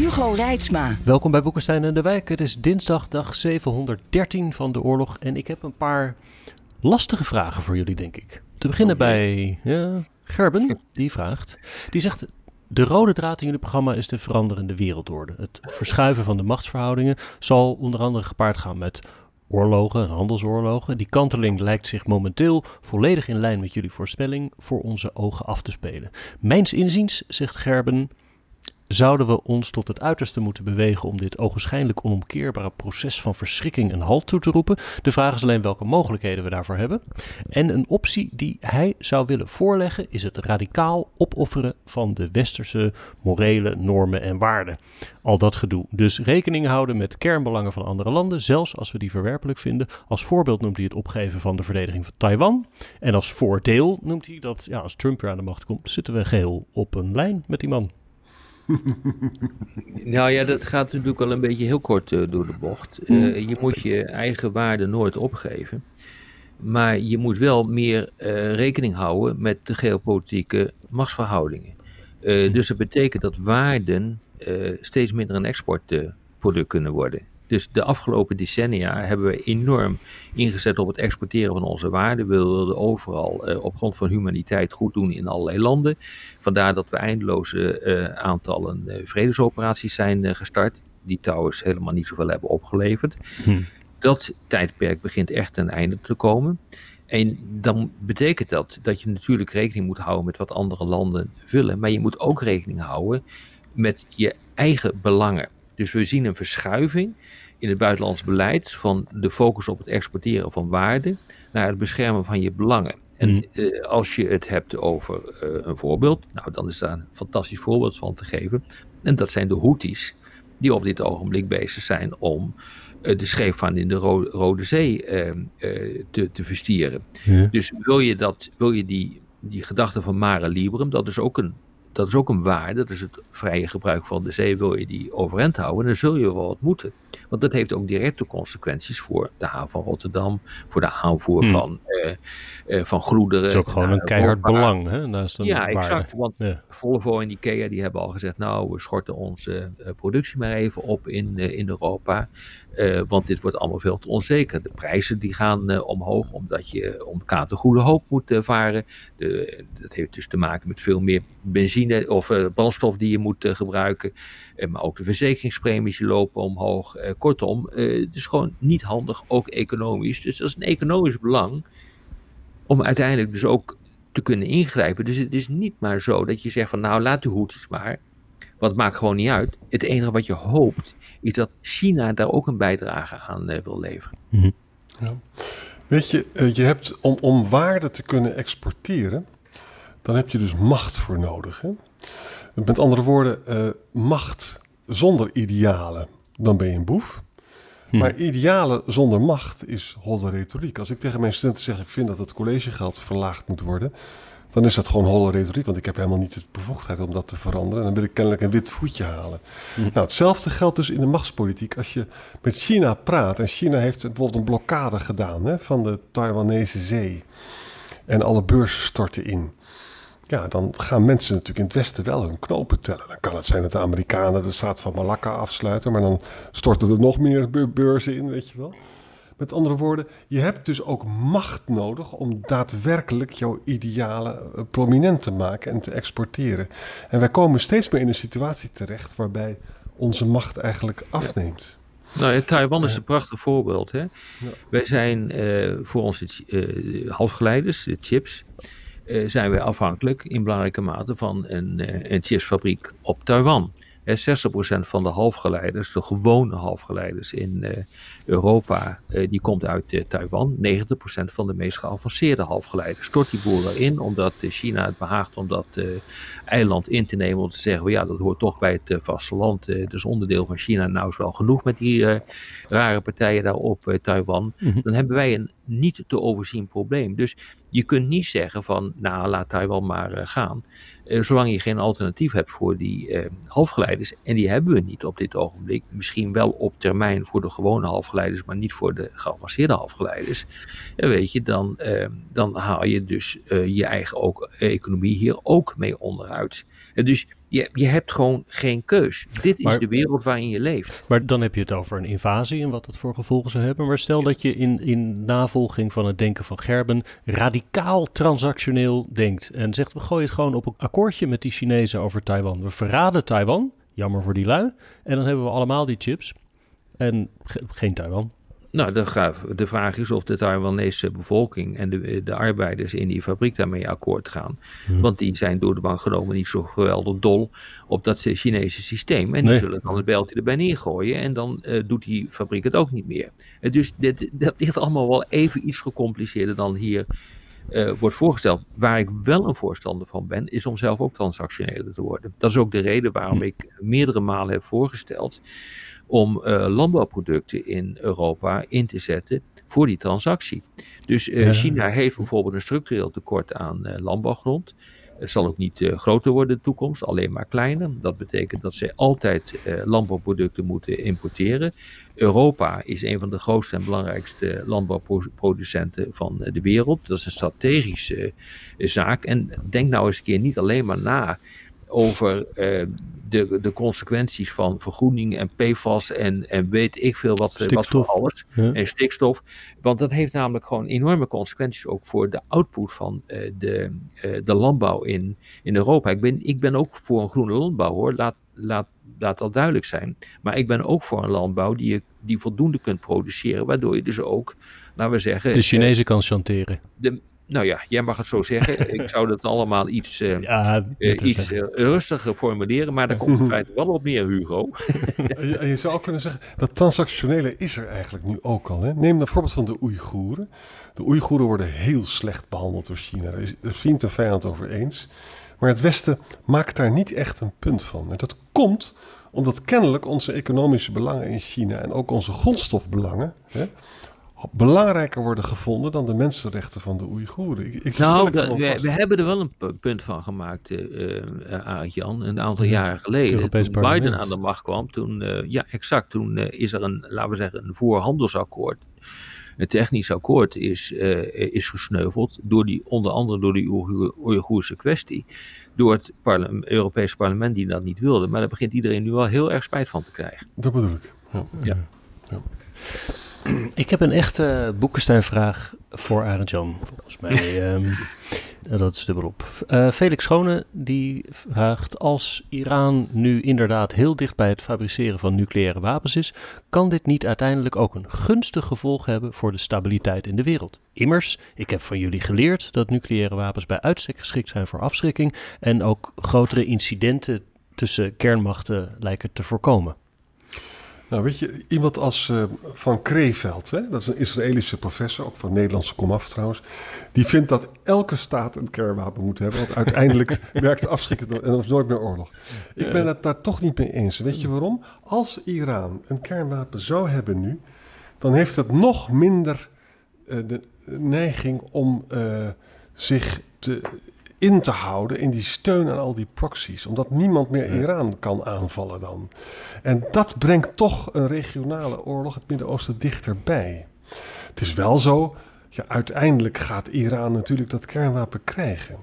Hugo Reitsma. Welkom bij Boekenstein en de Wijk. Het is dinsdag dag 713 van de oorlog en ik heb een paar lastige vragen voor jullie, denk ik. Te beginnen Oh, bij ja, Gerben, die vraagt. Die zegt, de rode draad in jullie programma is de veranderende wereldorde. Het verschuiven van de machtsverhoudingen zal onder andere gepaard gaan met oorlogen en handelsoorlogen. Die kanteling lijkt zich momenteel volledig in lijn met jullie voorspelling voor onze ogen af te spelen. Mijns inziens, zegt Gerben, zouden we ons tot het uiterste moeten bewegen om dit ogenschijnlijk onomkeerbare proces van verschrikking een halt toe te roepen. De vraag is alleen welke mogelijkheden we daarvoor hebben. En een optie die hij zou willen voorleggen is het radicaal opofferen van de westerse morele normen en waarden. Al dat gedoe. Dus rekening houden met kernbelangen van andere landen, zelfs als we die verwerpelijk vinden. Als voorbeeld noemt hij het opgeven van de verdediging van Taiwan. En als voordeel noemt hij dat ja, als Trump weer aan de macht komt, zitten we geheel op een lijn met die man. Nou ja, dat gaat natuurlijk al een beetje heel kort eh, door de bocht. Eh, je moet je eigen waarde nooit opgeven. Maar je moet wel meer eh, rekening houden met de geopolitieke machtsverhoudingen. Eh, dus dat betekent dat waarden steeds minder een exportproduct kunnen worden. Dus de afgelopen decennia hebben we enorm ingezet op het exporteren van onze waarden. We wilden overal eh, op grond van humaniteit goed doen in allerlei landen. Vandaar dat we eindeloze eh, aantallen eh, vredesoperaties zijn gestart. Die trouwens helemaal niet zoveel hebben opgeleverd. Hm. Dat tijdperk begint echt ten einde te komen. En dan betekent dat dat je natuurlijk rekening moet houden met wat andere landen willen. Maar je moet ook rekening houden met je eigen belangen. Dus we zien een verschuiving in het buitenlands beleid van de focus op het exporteren van waarde naar het beschermen van je belangen. En Hmm. eh, als je het hebt over eh, een voorbeeld, nou dan is daar een fantastisch voorbeeld van te geven. En dat zijn de Houthis, die op dit ogenblik bezig zijn om eh, de scheepvaart in de Ro- Rode Zee te, te verstieren. Ja. Dus wil je, dat, wil je die, die gedachte van mare liberum, dat is ook een, dat is ook een waarde, dat is het vrije gebruik van de zee, wil je die overeind houden, dan zul je wel wat moeten. Want dat heeft ook directe consequenties voor de haven van Rotterdam, voor de aanvoer Hmm. van, eh, eh, van goederen. Het is ook gewoon naar een keihard belang, hè? Naast een Ja, waarde. exact. Want Ja. Volvo en Ikea die hebben al gezegd, nou, we schorten onze eh, productie maar even op in, eh, in Europa. Eh, want dit wordt allemaal veel te onzeker. De prijzen die gaan eh, omhoog omdat je om Kater Goede Hoop moet eh, varen. De, dat heeft dus te maken met veel meer benzine of eh, brandstof die je moet eh, gebruiken. Eh, maar ook de verzekeringspremies lopen omhoog. Eh, kortom, eh, het is gewoon niet handig, ook economisch. Dus dat is een economisch belang om uiteindelijk dus ook te kunnen ingrijpen. Dus het is niet maar zo dat je zegt van nou laat de Houthis maar. Want het maakt gewoon niet uit. Het enige wat je hoopt is dat China daar ook een bijdrage aan eh, wil leveren. Weet je, eh, je hebt om, om waarde te kunnen exporteren, dan heb je dus macht voor nodig. Hè? Met andere woorden, eh, macht zonder idealen, dan ben je een boef. Maar idealen zonder macht is holle retoriek. Als ik tegen mijn studenten zeg, ik vind dat het collegegeld verlaagd moet worden, dan is dat gewoon holle retoriek, want ik heb helemaal niet de bevoegdheid om dat te veranderen. En dan wil ik kennelijk een wit voetje halen. Nou, hetzelfde geldt dus in de machtspolitiek. Als je met China praat, en China heeft bijvoorbeeld een blokkade gedaan hè, van de Taiwanese zee. En alle beurzen storten in. Ja, dan gaan mensen natuurlijk in het Westen wel hun knopen tellen. Dan kan het zijn dat de Amerikanen de staat van Malakka afsluiten, maar dan storten er nog meer be- beurzen in, weet je wel. Met andere woorden, je hebt dus ook macht nodig om daadwerkelijk jouw idealen eh, prominent te maken en te exporteren. En wij komen steeds meer in een situatie terecht waarbij onze macht eigenlijk afneemt. Nou, Taiwan is een prachtig voorbeeld. Hè? Wij zijn eh, voor onze eh, halfgeleiders, de chips, zijn wij afhankelijk in belangrijke mate van een, eh, een chipsfabriek op Taiwan. 60% van de halfgeleiders, de gewone halfgeleiders in Europa, die komt uit Taiwan. 90% van de meest geavanceerde halfgeleiders stort die boeren in, omdat China het behaagt om dat eiland in te nemen. Om te zeggen, well, ja, dat hoort toch bij het vasteland. is onderdeel van China. Nou is wel genoeg met die rare partijen daar op Taiwan. Mm -hmm. Dan hebben wij een niet te overzien probleem. Dus je kunt niet zeggen van, nou laat Taiwan maar uh, gaan. Uh, zolang je geen alternatief hebt voor die uh, halfgeleiders, en die hebben we niet op dit ogenblik, misschien wel op termijn voor de gewone halfgeleiders, maar niet voor de geavanceerde halfgeleiders, weet je, dan, dan haal je dus je eigen ook, economie hier ook mee onderuit. Dus je, je hebt gewoon geen keus. Dit is Maar- de wereld waarin je leeft. Maar dan heb je het over een invasie en wat dat voor gevolgen zou hebben. Maar stel dat je in, in navolging van het denken van Gerben radicaal transactioneel denkt. En zegt we gooien het gewoon op een akkoordje met die Chinezen over Taiwan. We verraden Taiwan, jammer voor die lui. En dan hebben we allemaal die chips. En ge- geen Taiwan. Nou, de, de vraag is of de Taiwanese bevolking en de, de arbeiders in die fabriek daarmee akkoord gaan. Hmm. Want die zijn door de bank genomen niet zo geweldig dol op dat Chinese systeem. En die zullen dan het beltje erbij neergooien en dan eh, doet die fabriek het ook niet meer. Dus dit, dat ligt allemaal wel even iets gecompliceerder dan hier eh, wordt voorgesteld. Waar ik wel een voorstander van ben, is om zelf ook transactioneler te worden. Dat is ook de reden waarom Hm. ik meerdere malen heb voorgesteld om eh, landbouwproducten in Europa in te zetten voor die transactie. Dus eh, Ja. China heeft bijvoorbeeld een structureel tekort aan eh, landbouwgrond. Het zal ook niet groter worden in de toekomst, alleen maar kleiner. Dat betekent dat ze altijd landbouwproducten moeten importeren. Europa is een van de grootste en belangrijkste landbouwproducenten van de wereld. Dat is een strategische zaak. En denk nou eens een keer niet alleen maar na over eh, de, de consequenties van vergroening en PFAS en, en weet ik veel wat, eh, wat voor alles. Ja. En stikstof. Want dat heeft namelijk gewoon enorme consequenties ook voor de output van eh, de, de landbouw in, in Europa. Ik ben, ik ben ook voor een groene landbouw hoor, laat, laat, laat dat duidelijk zijn. Maar ik ben ook voor een landbouw die je die voldoende kunt produceren, waardoor je dus ook, laten we zeggen, De Chinezen kan chanteren. de, nou ja, jij mag het zo zeggen. ik zou dat allemaal iets, eh, Ja, eh, iets eh, rustiger formuleren, maar daar komt het feit wel op neer, Hugo. En je, je zou ook kunnen zeggen, dat transactionele is er eigenlijk nu ook al. Hè? Neem het voorbeeld van de Oeigoeren. De Oeigoeren worden heel slecht behandeld door China. Daar is er vriend en vijand over eens. Maar het Westen maakt daar niet echt een punt van. En dat komt omdat kennelijk onze economische belangen in China en ook onze grondstofbelangen hè, belangrijker worden gevonden dan de mensenrechten van de Oeigoeren. Ik, ik Nou, we, we, hebben er wel een pu- punt van gemaakt, eh eh, Arend-Jan, een aantal jaren geleden. Europees toen Biden aan de macht kwam, toen, eh, ja exact, toen eh, is er een, laten we zeggen, een voorhandelsakkoord. Een technisch akkoord is, eh, is gesneuveld, door die, onder andere door die Oeigoer- Oeigoerse kwestie. Door het parle- Europese parlement die dat niet wilde. Maar daar begint iedereen nu wel heel erg spijt van te krijgen. Dat bedoel ik. Ja. Ja. Ik heb een echte Boekenstein-vraag voor Arend Jan, volgens mij. Ehm, eh, dat is dubbelop. Eh Felix Schone die vraagt: Als Iran nu inderdaad heel dicht bij het fabriceren van nucleaire wapens is, kan dit niet uiteindelijk ook een gunstig gevolg hebben voor de stabiliteit in de wereld? Immers, ik heb van jullie geleerd dat nucleaire wapens bij uitstek geschikt zijn voor afschrikking en ook grotere incidenten tussen kernmachten lijken te voorkomen. Nou, weet je, iemand als eh, Van Kreeveld, hè, dat is een Israëlische professor, ook van Nederlandse komaf trouwens, die vindt dat elke staat een kernwapen moet hebben, want uiteindelijk werkt afschrikken en er is nooit meer oorlog. Ik ben het daar toch niet mee eens. Weet je waarom? Als Iran een kernwapen zou hebben nu, dan heeft het nog minder eh, de neiging om eh, zich te, in te houden in die steun aan al die proxies. Omdat niemand meer Iran kan aanvallen dan. En dat brengt toch een regionale oorlog het Midden-Oosten dichterbij. Het is wel zo, ja, uiteindelijk gaat Iran natuurlijk dat kernwapen krijgen.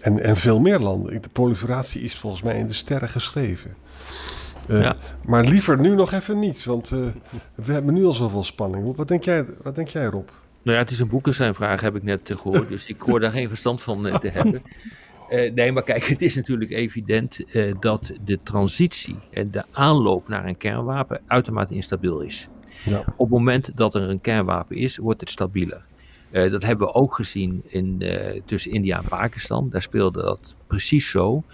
En, en veel meer landen. De proliferatie is volgens mij in de sterren geschreven. Eh, Ja. Maar liever nu nog even niet, want eh, we hebben nu al zoveel spanning. Wat denk jij, wat denk jij Rob? Nou ja, het is een boekenseinvraag, heb ik net eh, gehoord. Dus ik hoor daar geen verstand van eh, te hebben. Eh, nee, maar kijk, het is natuurlijk evident dat de transitie en de aanloop naar een kernwapen uitermate instabiel is. Ja. Op het moment dat er een kernwapen is, wordt het stabieler. Dat hebben we ook gezien in, tussen India en Pakistan. Daar speelde dat precies zo.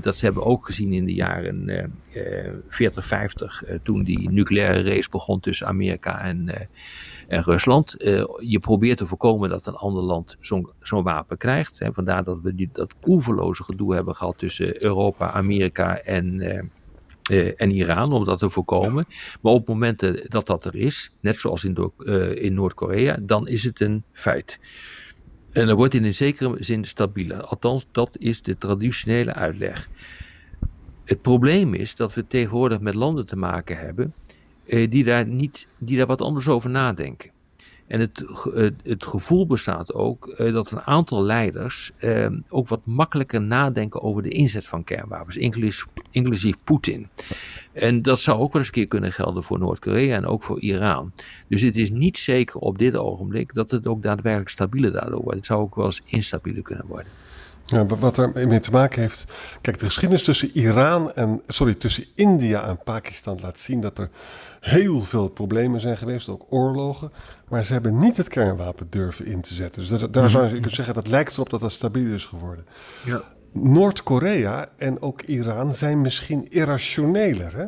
Dat hebben we ook gezien in de jaren uh, 40, 50, toen die nucleaire race begon tussen Amerika en, en Rusland. je probeert te voorkomen dat een ander land zo'n zo'n wapen krijgt. Hè. Vandaar dat we die, dat oeverloze gedoe hebben gehad tussen Europa, Amerika en, uh, en Iran, om dat te voorkomen. Maar op momenten dat dat er is, net zoals in, in Noord-Korea, dan is het een feit. En dan wordt in een zekere zin stabieler. Althans, dat is de traditionele uitleg. Het probleem is dat we tegenwoordig met landen te maken hebben uh, die, daar niet, die daar wat anders over nadenken. En het, het gevoel bestaat ook uh, dat een aantal leiders uh, ook wat makkelijker nadenken over de inzet van kernwapens, inclusief, inclusief Poetin. En dat zou ook wel eens een keer kunnen gelden voor Noord-Korea en ook voor Iran. Dus het is niet zeker op dit ogenblik dat het ook daadwerkelijk stabieler daardoor wordt. Het zou ook wel eens instabieler kunnen worden. Ja, wat er mee te maken heeft. Kijk, de geschiedenis tussen Iran en. Sorry, tussen India en Pakistan laat zien dat er heel veel problemen zijn geweest, ook oorlogen. Maar ze hebben niet het kernwapen durven in te zetten. Dus daar, daar zou je kunnen zeggen, dat lijkt erop dat dat stabiel is geworden. Ja. Noord-Korea en ook Iran zijn misschien irrationeler. Hè?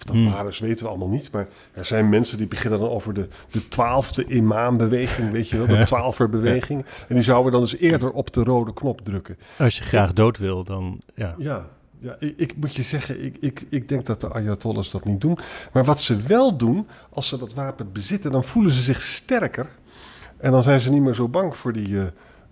Of dat hmm. waar is, weten we allemaal niet. Maar er zijn mensen die beginnen dan over de, de twaalfde imambeweging, weet je wel, de twaalferbeweging. En die zouden dan dus eerder op de rode knop drukken. Als je graag dood wil, dan ja. Ja, ja, ik, ik, moet je zeggen, ik, ik, ik denk dat de Ayatollahs dat niet doen. Maar wat ze wel doen, als ze dat wapen bezitten, dan voelen ze zich sterker. En dan zijn ze niet meer zo bang voor die, uh,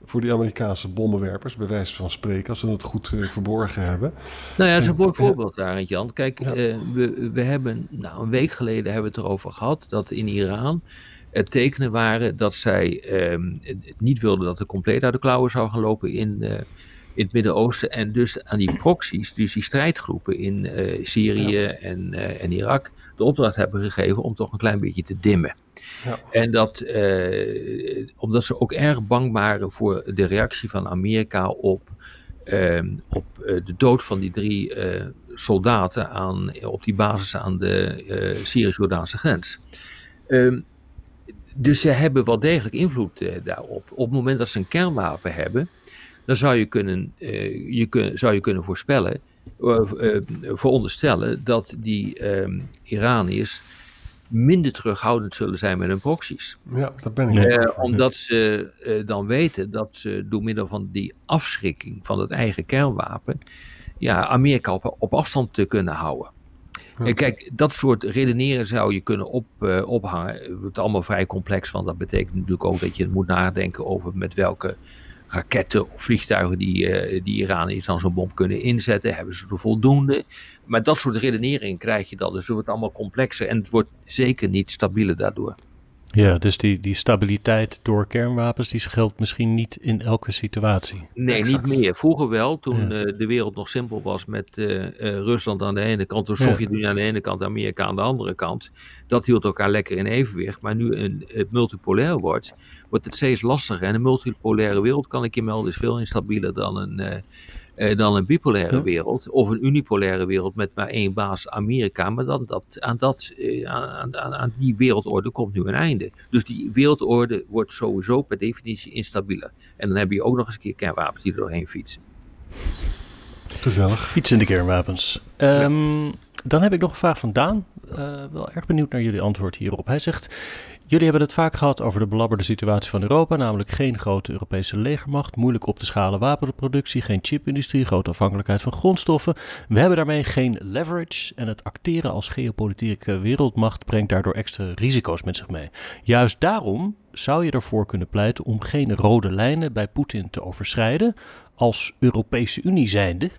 voor die Amerikaanse bommenwerpers, bij wijze van spreken, als ze het goed uh, verborgen hebben. Nou ja, dat is een mooi voorbeeld daar, Jan. Kijk, ja. uh, we, we hebben, nou een week geleden hebben we het erover gehad, dat in Iran er tekenen waren dat zij ehm, niet wilden dat er compleet uit de klauwen zou gaan lopen in in het Midden-Oosten. En dus aan die proxies, dus die strijdgroepen in uh, Syrië en, uh, en Irak, de opdracht hebben gegeven om toch een klein beetje te dimmen. Ja. En dat, uh, omdat ze ook erg bang waren voor de reactie van Amerika op, op de dood van die drie soldaten aan, op die basis aan de Syrisch-Jordaanse grens. Um, dus ze hebben wel degelijk invloed daarop. Op het moment dat ze een kernwapen hebben, dan zou je kunnen, je kun, zou je kunnen voorspellen, veronderstellen dat die ehm, Iraniërs minder terughoudend zullen zijn met hun proxies. Ja, dat ben ik. omdat ze dan weten dat ze door middel van die afschrikking van het eigen kernwapen, ja, Amerika op, op afstand te kunnen houden. Ja. Kijk, dat soort redeneren zou je kunnen op, uh, ophangen. Het is allemaal vrij complex, want dat betekent natuurlijk ook dat je moet nadenken over met welke raketten of vliegtuigen die, uh, die Iraniërs dan zo'n bom kunnen inzetten. Hebben ze er voldoende? Maar dat soort redeneringen krijg je dan. Dus het wordt allemaal complexer en het wordt zeker niet stabieler daardoor. Ja, dus die, die stabiliteit door kernwapens, die geldt misschien niet in elke situatie. Nee, exact. niet meer. Vroeger wel, toen ja. uh, de wereld nog simpel was met uh, uh, Rusland aan de ene kant, de Sovjet-Unie ja. aan de ene kant, Amerika aan de andere kant. Dat hield elkaar lekker in evenwicht. Maar nu een, het multipolair wordt, wordt het steeds lastiger. En een multipolaire wereld, kan ik je melden, is veel instabieler dan een uh, dan een bipolaire ja. wereld of een unipolaire wereld met maar één baas Amerika. Maar dan dat, aan, dat, uh, aan, aan, aan, die wereldorde komt nu een einde. Dus die wereldorde wordt sowieso per definitie instabieler. En dan heb je ook nog eens een keer kernwapens die er doorheen fietsen. Gezellig. Fietsende kernwapens. Um, ja. Dan heb ik nog een vraag van Daan. Uh, wel erg benieuwd naar jullie antwoord hierop. Hij zegt: Jullie hebben het vaak gehad over de belabberde situatie van Europa, namelijk geen grote Europese legermacht, moeilijk op te schalen wapenproductie, geen chipindustrie, grote afhankelijkheid van grondstoffen. We hebben daarmee geen leverage en het acteren als geopolitieke wereldmacht brengt daardoor extra risico's met zich mee. Juist daarom zou je ervoor kunnen pleiten om geen rode lijnen bij Poetin te overschrijden als Europese Unie zijnde.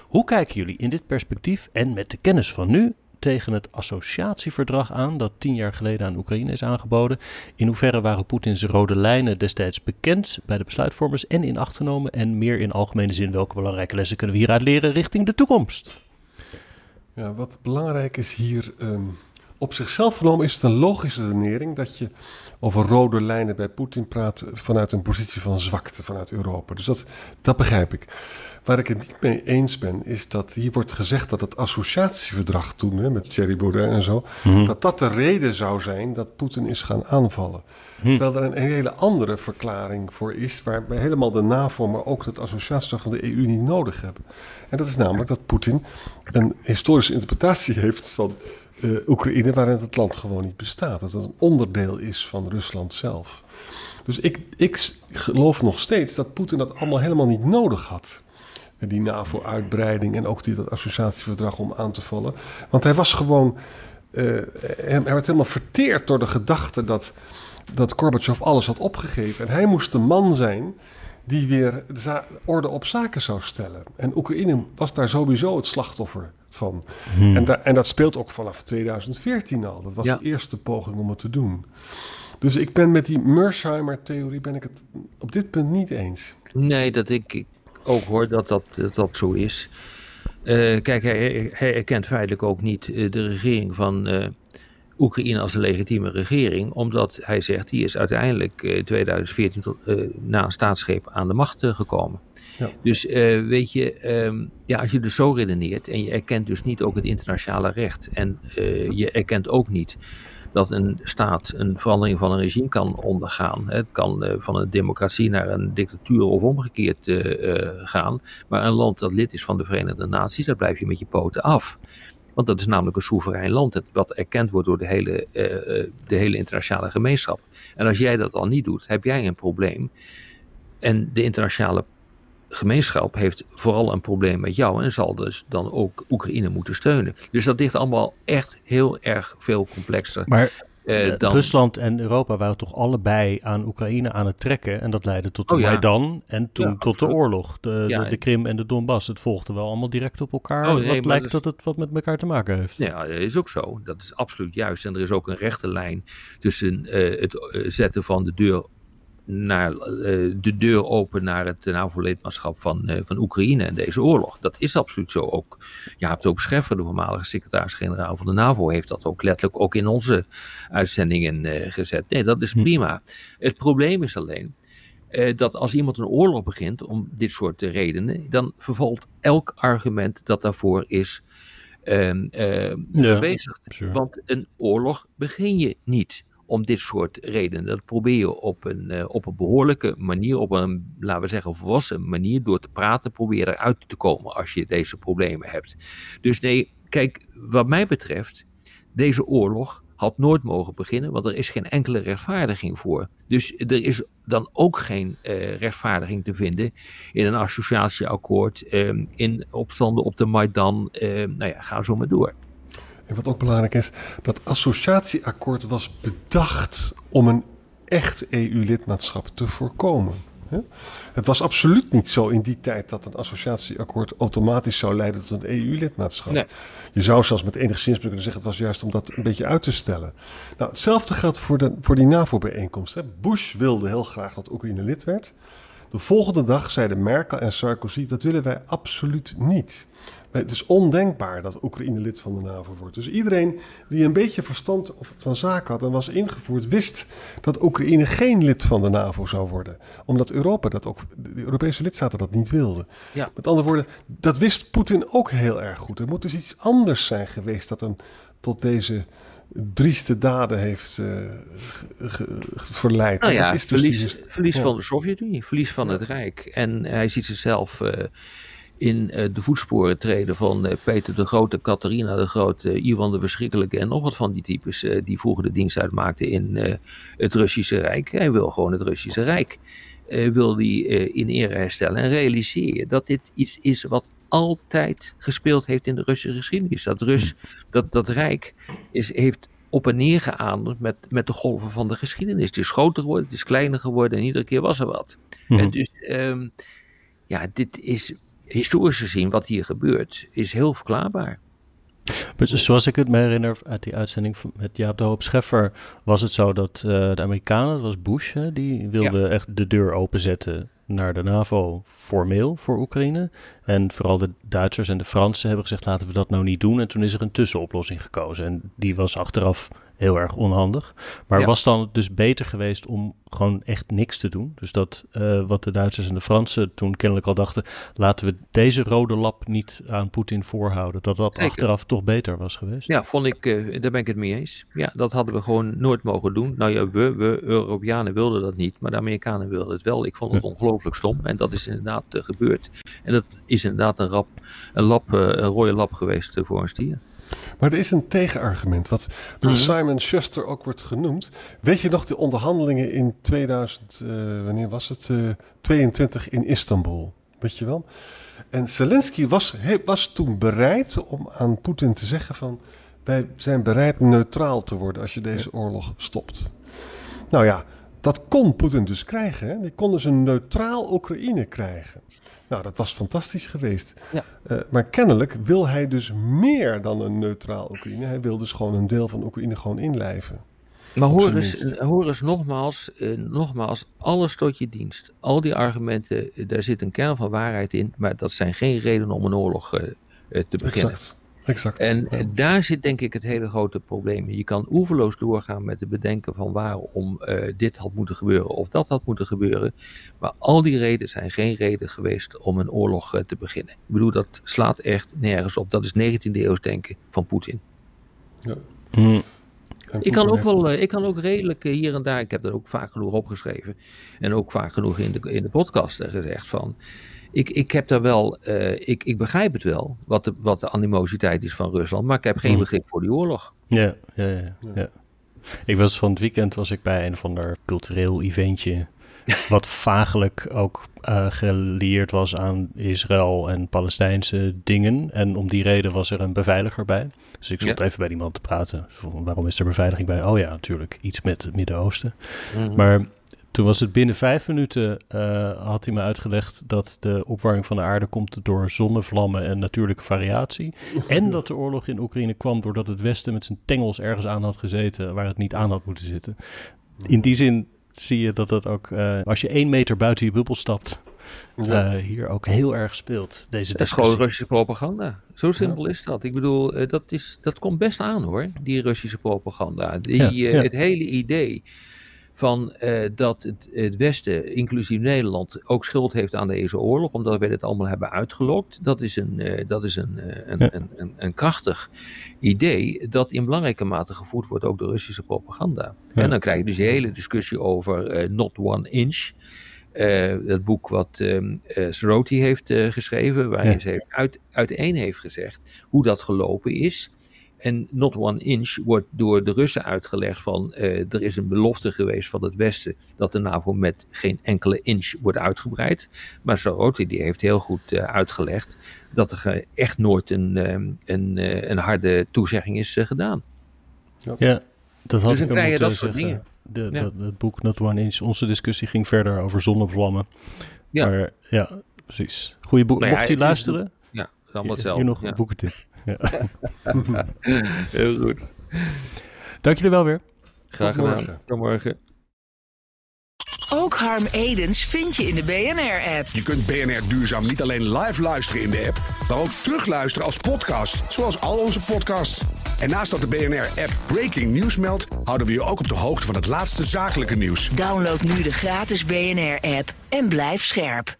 Hoe kijken jullie in dit perspectief en met de kennis van nu tegen het associatieverdrag aan dat tien jaar geleden aan Oekraïne is aangeboden. In hoeverre waren Poetins rode lijnen destijds bekend bij de besluitvormers en in acht genomen? En meer in algemene zin, welke belangrijke lessen kunnen we hieruit leren richting de toekomst? Ja, wat belangrijk is hier um, op zichzelf genomen is het een logische redenering dat je over rode lijnen bij Poetin praat vanuit een positie van zwakte vanuit Europa. Dus dat, dat begrijp ik. Waar ik het niet mee eens ben, is dat hier wordt gezegd dat het associatieverdrag toen hè, met Thierry Baudet en zo, dat dat de reden zou zijn dat Poetin is gaan aanvallen. Terwijl er een hele andere verklaring voor is, waar we helemaal de NAVO, maar ook het associatieverdrag van de EU niet nodig hebben. En dat is namelijk dat Poetin een historische interpretatie heeft van uh, Oekraïne, waarin het land gewoon niet bestaat. Dat het een onderdeel is van Rusland zelf. Dus ik, ik geloof nog steeds dat Poetin dat allemaal helemaal niet nodig had. Die NAVO-uitbreiding en ook die, dat associatieverdrag om aan te vallen. Want hij was gewoon. Uh, hij werd helemaal verteerd door de gedachte dat, dat Gorbachev alles had opgegeven. En hij moest de man zijn die weer de orde op zaken zou stellen. En Oekraïne was daar sowieso het slachtoffer van. Hmm. En, en, dat speelt ook vanaf 2014 al. Dat was de eerste poging om het te doen. Dus ik ben met die Mersheimer-theorie ben ik het op dit punt niet eens. Nee, dat ik, ik ook hoor dat dat, dat, dat zo is. Uh, kijk, hij, hij, erkent feitelijk ook niet uh, de regering van uh, Oekraïne als een legitieme regering, omdat hij zegt die is uiteindelijk in 2014 tot, na een staatsgreep aan de macht gekomen. Ja. Dus uh, weet je, um, ja, als je dus zo redeneert en je erkent dus niet ook het internationale recht en je erkent ook niet dat een staat een verandering van een regime kan ondergaan. Het kan van een democratie naar een dictatuur of omgekeerd gaan. Maar een land dat lid is van de Verenigde Naties, daar blijf je met je poten af. Want dat is namelijk een soeverein land, wat erkend wordt door de hele, de hele internationale gemeenschap. En als jij dat al niet doet, heb jij een probleem. En de internationale gemeenschap heeft vooral een probleem met jou en zal dus dan ook Oekraïne moeten steunen. Dus dat ligt allemaal echt heel erg veel complexer. Maar uh, dan... Rusland en Europa waren toch allebei aan Oekraïne aan het trekken. En dat leidde tot de oh, Maidan en toen tot de oorlog. De, de, de, Krim en de Donbass. Het volgde wel allemaal direct op elkaar. Oh, wat lijkt dat het wat met elkaar te maken heeft. Ja, dat is ook zo. Dat is absoluut juist. En er is ook een rechte lijn tussen uh, het zetten van de deur naar, uh, de deur open naar het NAVO-lidmaatschap van, uh, van Oekraïne en deze oorlog. Dat is absoluut zo. Ook Jaap ook Scheffer, de voormalige secretaris-generaal van de NAVO, heeft dat ook letterlijk ook in onze uitzendingen uh, gezet. Nee, dat is hm. prima. Het probleem is alleen dat als iemand een oorlog begint om dit soort redenen, dan vervalt elk argument dat daarvoor is uh, ja, Want een oorlog begin je niet om dit soort redenen. Dat probeer je op een, uh, op een behoorlijke manier, op een, laten we zeggen, volwassen manier, door te praten, probeer eruit te komen als je deze problemen hebt. Dus nee, kijk, wat mij betreft, deze oorlog had nooit mogen beginnen, want er is geen enkele rechtvaardiging voor. Dus er is dan ook geen uh, rechtvaardiging te vinden in een associatieakkoord, uh, in opstanden op de Maidan, uh, nou ja, ga zo maar door. En wat ook belangrijk is, dat associatieakkoord was bedacht om een echt EU-lidmaatschap te voorkomen. Het was absoluut niet zo in die tijd dat een associatieakkoord automatisch zou leiden tot een EU-lidmaatschap. Nee. Je zou zelfs met enige zin kunnen zeggen: het was juist om dat een beetje uit te stellen. Nou, hetzelfde geldt voor, de, voor die NAVO-bijeenkomst. Bush wilde heel graag dat Oekraïne lid werd. De volgende dag zeiden Merkel en Sarkozy: dat willen wij absoluut niet. Het is ondenkbaar dat Oekraïne lid van de NAVO wordt. Dus iedereen die een beetje verstand van zaken had en was ingevoerd, wist dat Oekraïne geen lid van de NAVO zou worden. Omdat Europa dat ook, de Europese lidstaten dat niet wilden. Ja. Met andere woorden, dat wist Poetin ook heel erg goed. Er moet dus iets anders zijn geweest dat hem tot deze drieste daden heeft uh, verleid. Nou ja, dat is dus verlies, verlies van de Sovjet-Unie, verlies van het Rijk. En hij ziet zichzelf uh, in uh, de voetsporen treden van Peter de Grote, Catharina de Grote, Ivan de Verschrikkelijke en nog wat van die types die vroeger de dienst uitmaakten in het Russische Rijk. Hij wil gewoon het Russische Rijk. wil die in ere herstellen en realiseer je dat dit iets is wat altijd gespeeld heeft in de Russische geschiedenis. Dat, Rus, dat, dat Rijk is, heeft op en neer geademd met, met de golven van de geschiedenis. Het is groter geworden, het is kleiner geworden en iedere keer was er wat. Mhm. En dus, um, ja, dit is historisch gezien wat hier gebeurt, is heel verklaarbaar. Zoals ik het me herinner uit die uitzending met Jaap de Hoop Scheffer, was het zo dat uh, de Amerikanen, dat was Bush, hè, die wilde echt de deur openzetten naar de NAVO formeel voor Oekraïne. En vooral de Duitsers en de Fransen hebben gezegd: laten we dat nou niet doen. En toen is er een tussenoplossing gekozen. En die was achteraf heel erg onhandig. Maar Ja. was dan dus beter geweest om gewoon echt niks te doen? Dus dat eh, wat de Duitsers en de Fransen toen kennelijk al dachten: laten we deze rode lap niet aan Poetin voorhouden. Dat dat Zeker. achteraf toch beter was geweest. Ja, vond ik, eh, daar ben ik het mee eens. Ja, dat hadden we gewoon nooit mogen doen. Nou ja, we, we Europeanen wilden dat niet, maar de Amerikanen wilden het wel. Ik vond het ongelooflijk stom en dat is inderdaad eh, gebeurd. En dat is inderdaad een, rap, een, lap, een rode lap geweest voor een stier. Maar er is een tegenargument, wat door Mhm. Simon Schuster ook wordt genoemd. Weet je nog de onderhandelingen in 2000, eh, wanneer was het? eh 22 in Istanbul, weet je wel? En Zelensky was, he- was toen bereid om aan Poetin te zeggen van... wij zijn bereid neutraal te worden als je deze oorlog stopt. Nou ja, dat kon Poetin dus krijgen. Hè? Die kon dus een neutraal Oekraïne krijgen. Nou, dat was fantastisch geweest. Ja. Eh, maar kennelijk wil hij dus meer dan een neutraal Oekraïne. Hij wil dus gewoon een deel van Oekraïne gewoon inlijven. Maar Op hoor eens, eh, hoor eens nogmaals, eh, nogmaals, alles tot je dienst. Al die argumenten, eh, daar zit een kern van waarheid in, maar dat zijn geen redenen om een oorlog eh, eh, te beginnen. Exact. Exact. En Ja. eh, daar zit denk ik het hele grote probleem. Je kan oeverloos doorgaan met het bedenken van waarom eh, dit had moeten gebeuren of dat had moeten gebeuren. Maar al die redenen zijn geen reden geweest om een oorlog eh, te beginnen. Ik bedoel, dat slaat echt nergens op. Dat is 19e eeuws denken van Poetin. Hm. En Ik kan, ook wel, ik kan ook redelijk hier en daar, ik heb dat ook vaak genoeg opgeschreven. En ook vaak genoeg in de, in de podcast gezegd van. Ik, ik heb daar wel, eh, ik, ik begrijp het wel, wat de, wat de animositeit is van Rusland. Maar ik heb geen Hmm. begrip voor die oorlog. Ja, ja, ja, ja. Ik was van het weekend was ik bij een of ander cultureel eventje. Wat vagelijk ook eh gelieerd was aan Israël en Palestijnse dingen. En om die reden was er een beveiliger bij. Dus ik stond Ja. even bij die man te praten. Van, Waarom is er beveiliging bij? Oh ja, natuurlijk. Iets met het Midden-Oosten. Maar toen was het binnen vijf minuten, eh, had hij me uitgelegd dat de opwarming van de aarde komt door zonnevlammen en natuurlijke variatie. En dat de oorlog in Oekraïne kwam doordat het Westen met zijn tengels ergens aan had gezeten waar het niet aan had moeten zitten. In die zin zie je dat dat ook, eh, als je één meter buiten je bubbel stapt, Ja. eh, hier ook heel erg speelt. Deze Dat is gewoon Russische propaganda. Zo simpel is dat. Ik bedoel, dat, is, dat komt best aan hoor, die Russische propaganda. Die, ja. Het hele idee van eh, dat het, het Westen, inclusief Nederland, ook schuld heeft aan deze oorlog, omdat wij dit allemaal hebben uitgelokt. Dat is een, eh, dat is een, eh, een, Ja. een, een, krachtig idee dat in belangrijke mate gevoed wordt ook door Russische propaganda. Ja. En dan krijg je dus die hele discussie over not one inch. Eh, het boek wat eh, Soroti heeft geschreven, waarin Ja. ze heeft uit, uiteen heeft gezegd hoe dat gelopen is. En not one inch wordt door de Russen uitgelegd van eh, er is een belofte geweest van het Westen dat de NAVO met geen enkele inch wordt uitgebreid. Maar Soroti die heeft heel goed eh, uitgelegd dat er echt nooit een, ehm, een, eh, een harde toezegging is gedaan. Ja, dat had Dus ik moeten dat soort zeggen. De, Ja. dat, het boek Not One Inch, onze discussie ging verder over zonnevlammen. Ja. Maar ja, precies. Goeie boek. Nou ja, Mocht je het is- luisteren, Ja, dat is allemaal hier hetzelfde. nog ja. een boekentip. Ja. Heel goed. Dank jullie wel weer. Graag Tot gedaan. morgen. Tot morgen. Ook Harm Edens vind je in de BNR-app. Je kunt BNR Duurzaam niet alleen live luisteren in de app, maar ook terugluisteren als podcast, zoals al onze podcasts. En naast dat de BNR-app Breaking News meldt, houden we je ook op de hoogte van het laatste zakelijke nieuws. Download nu de gratis BNR-app en blijf scherp.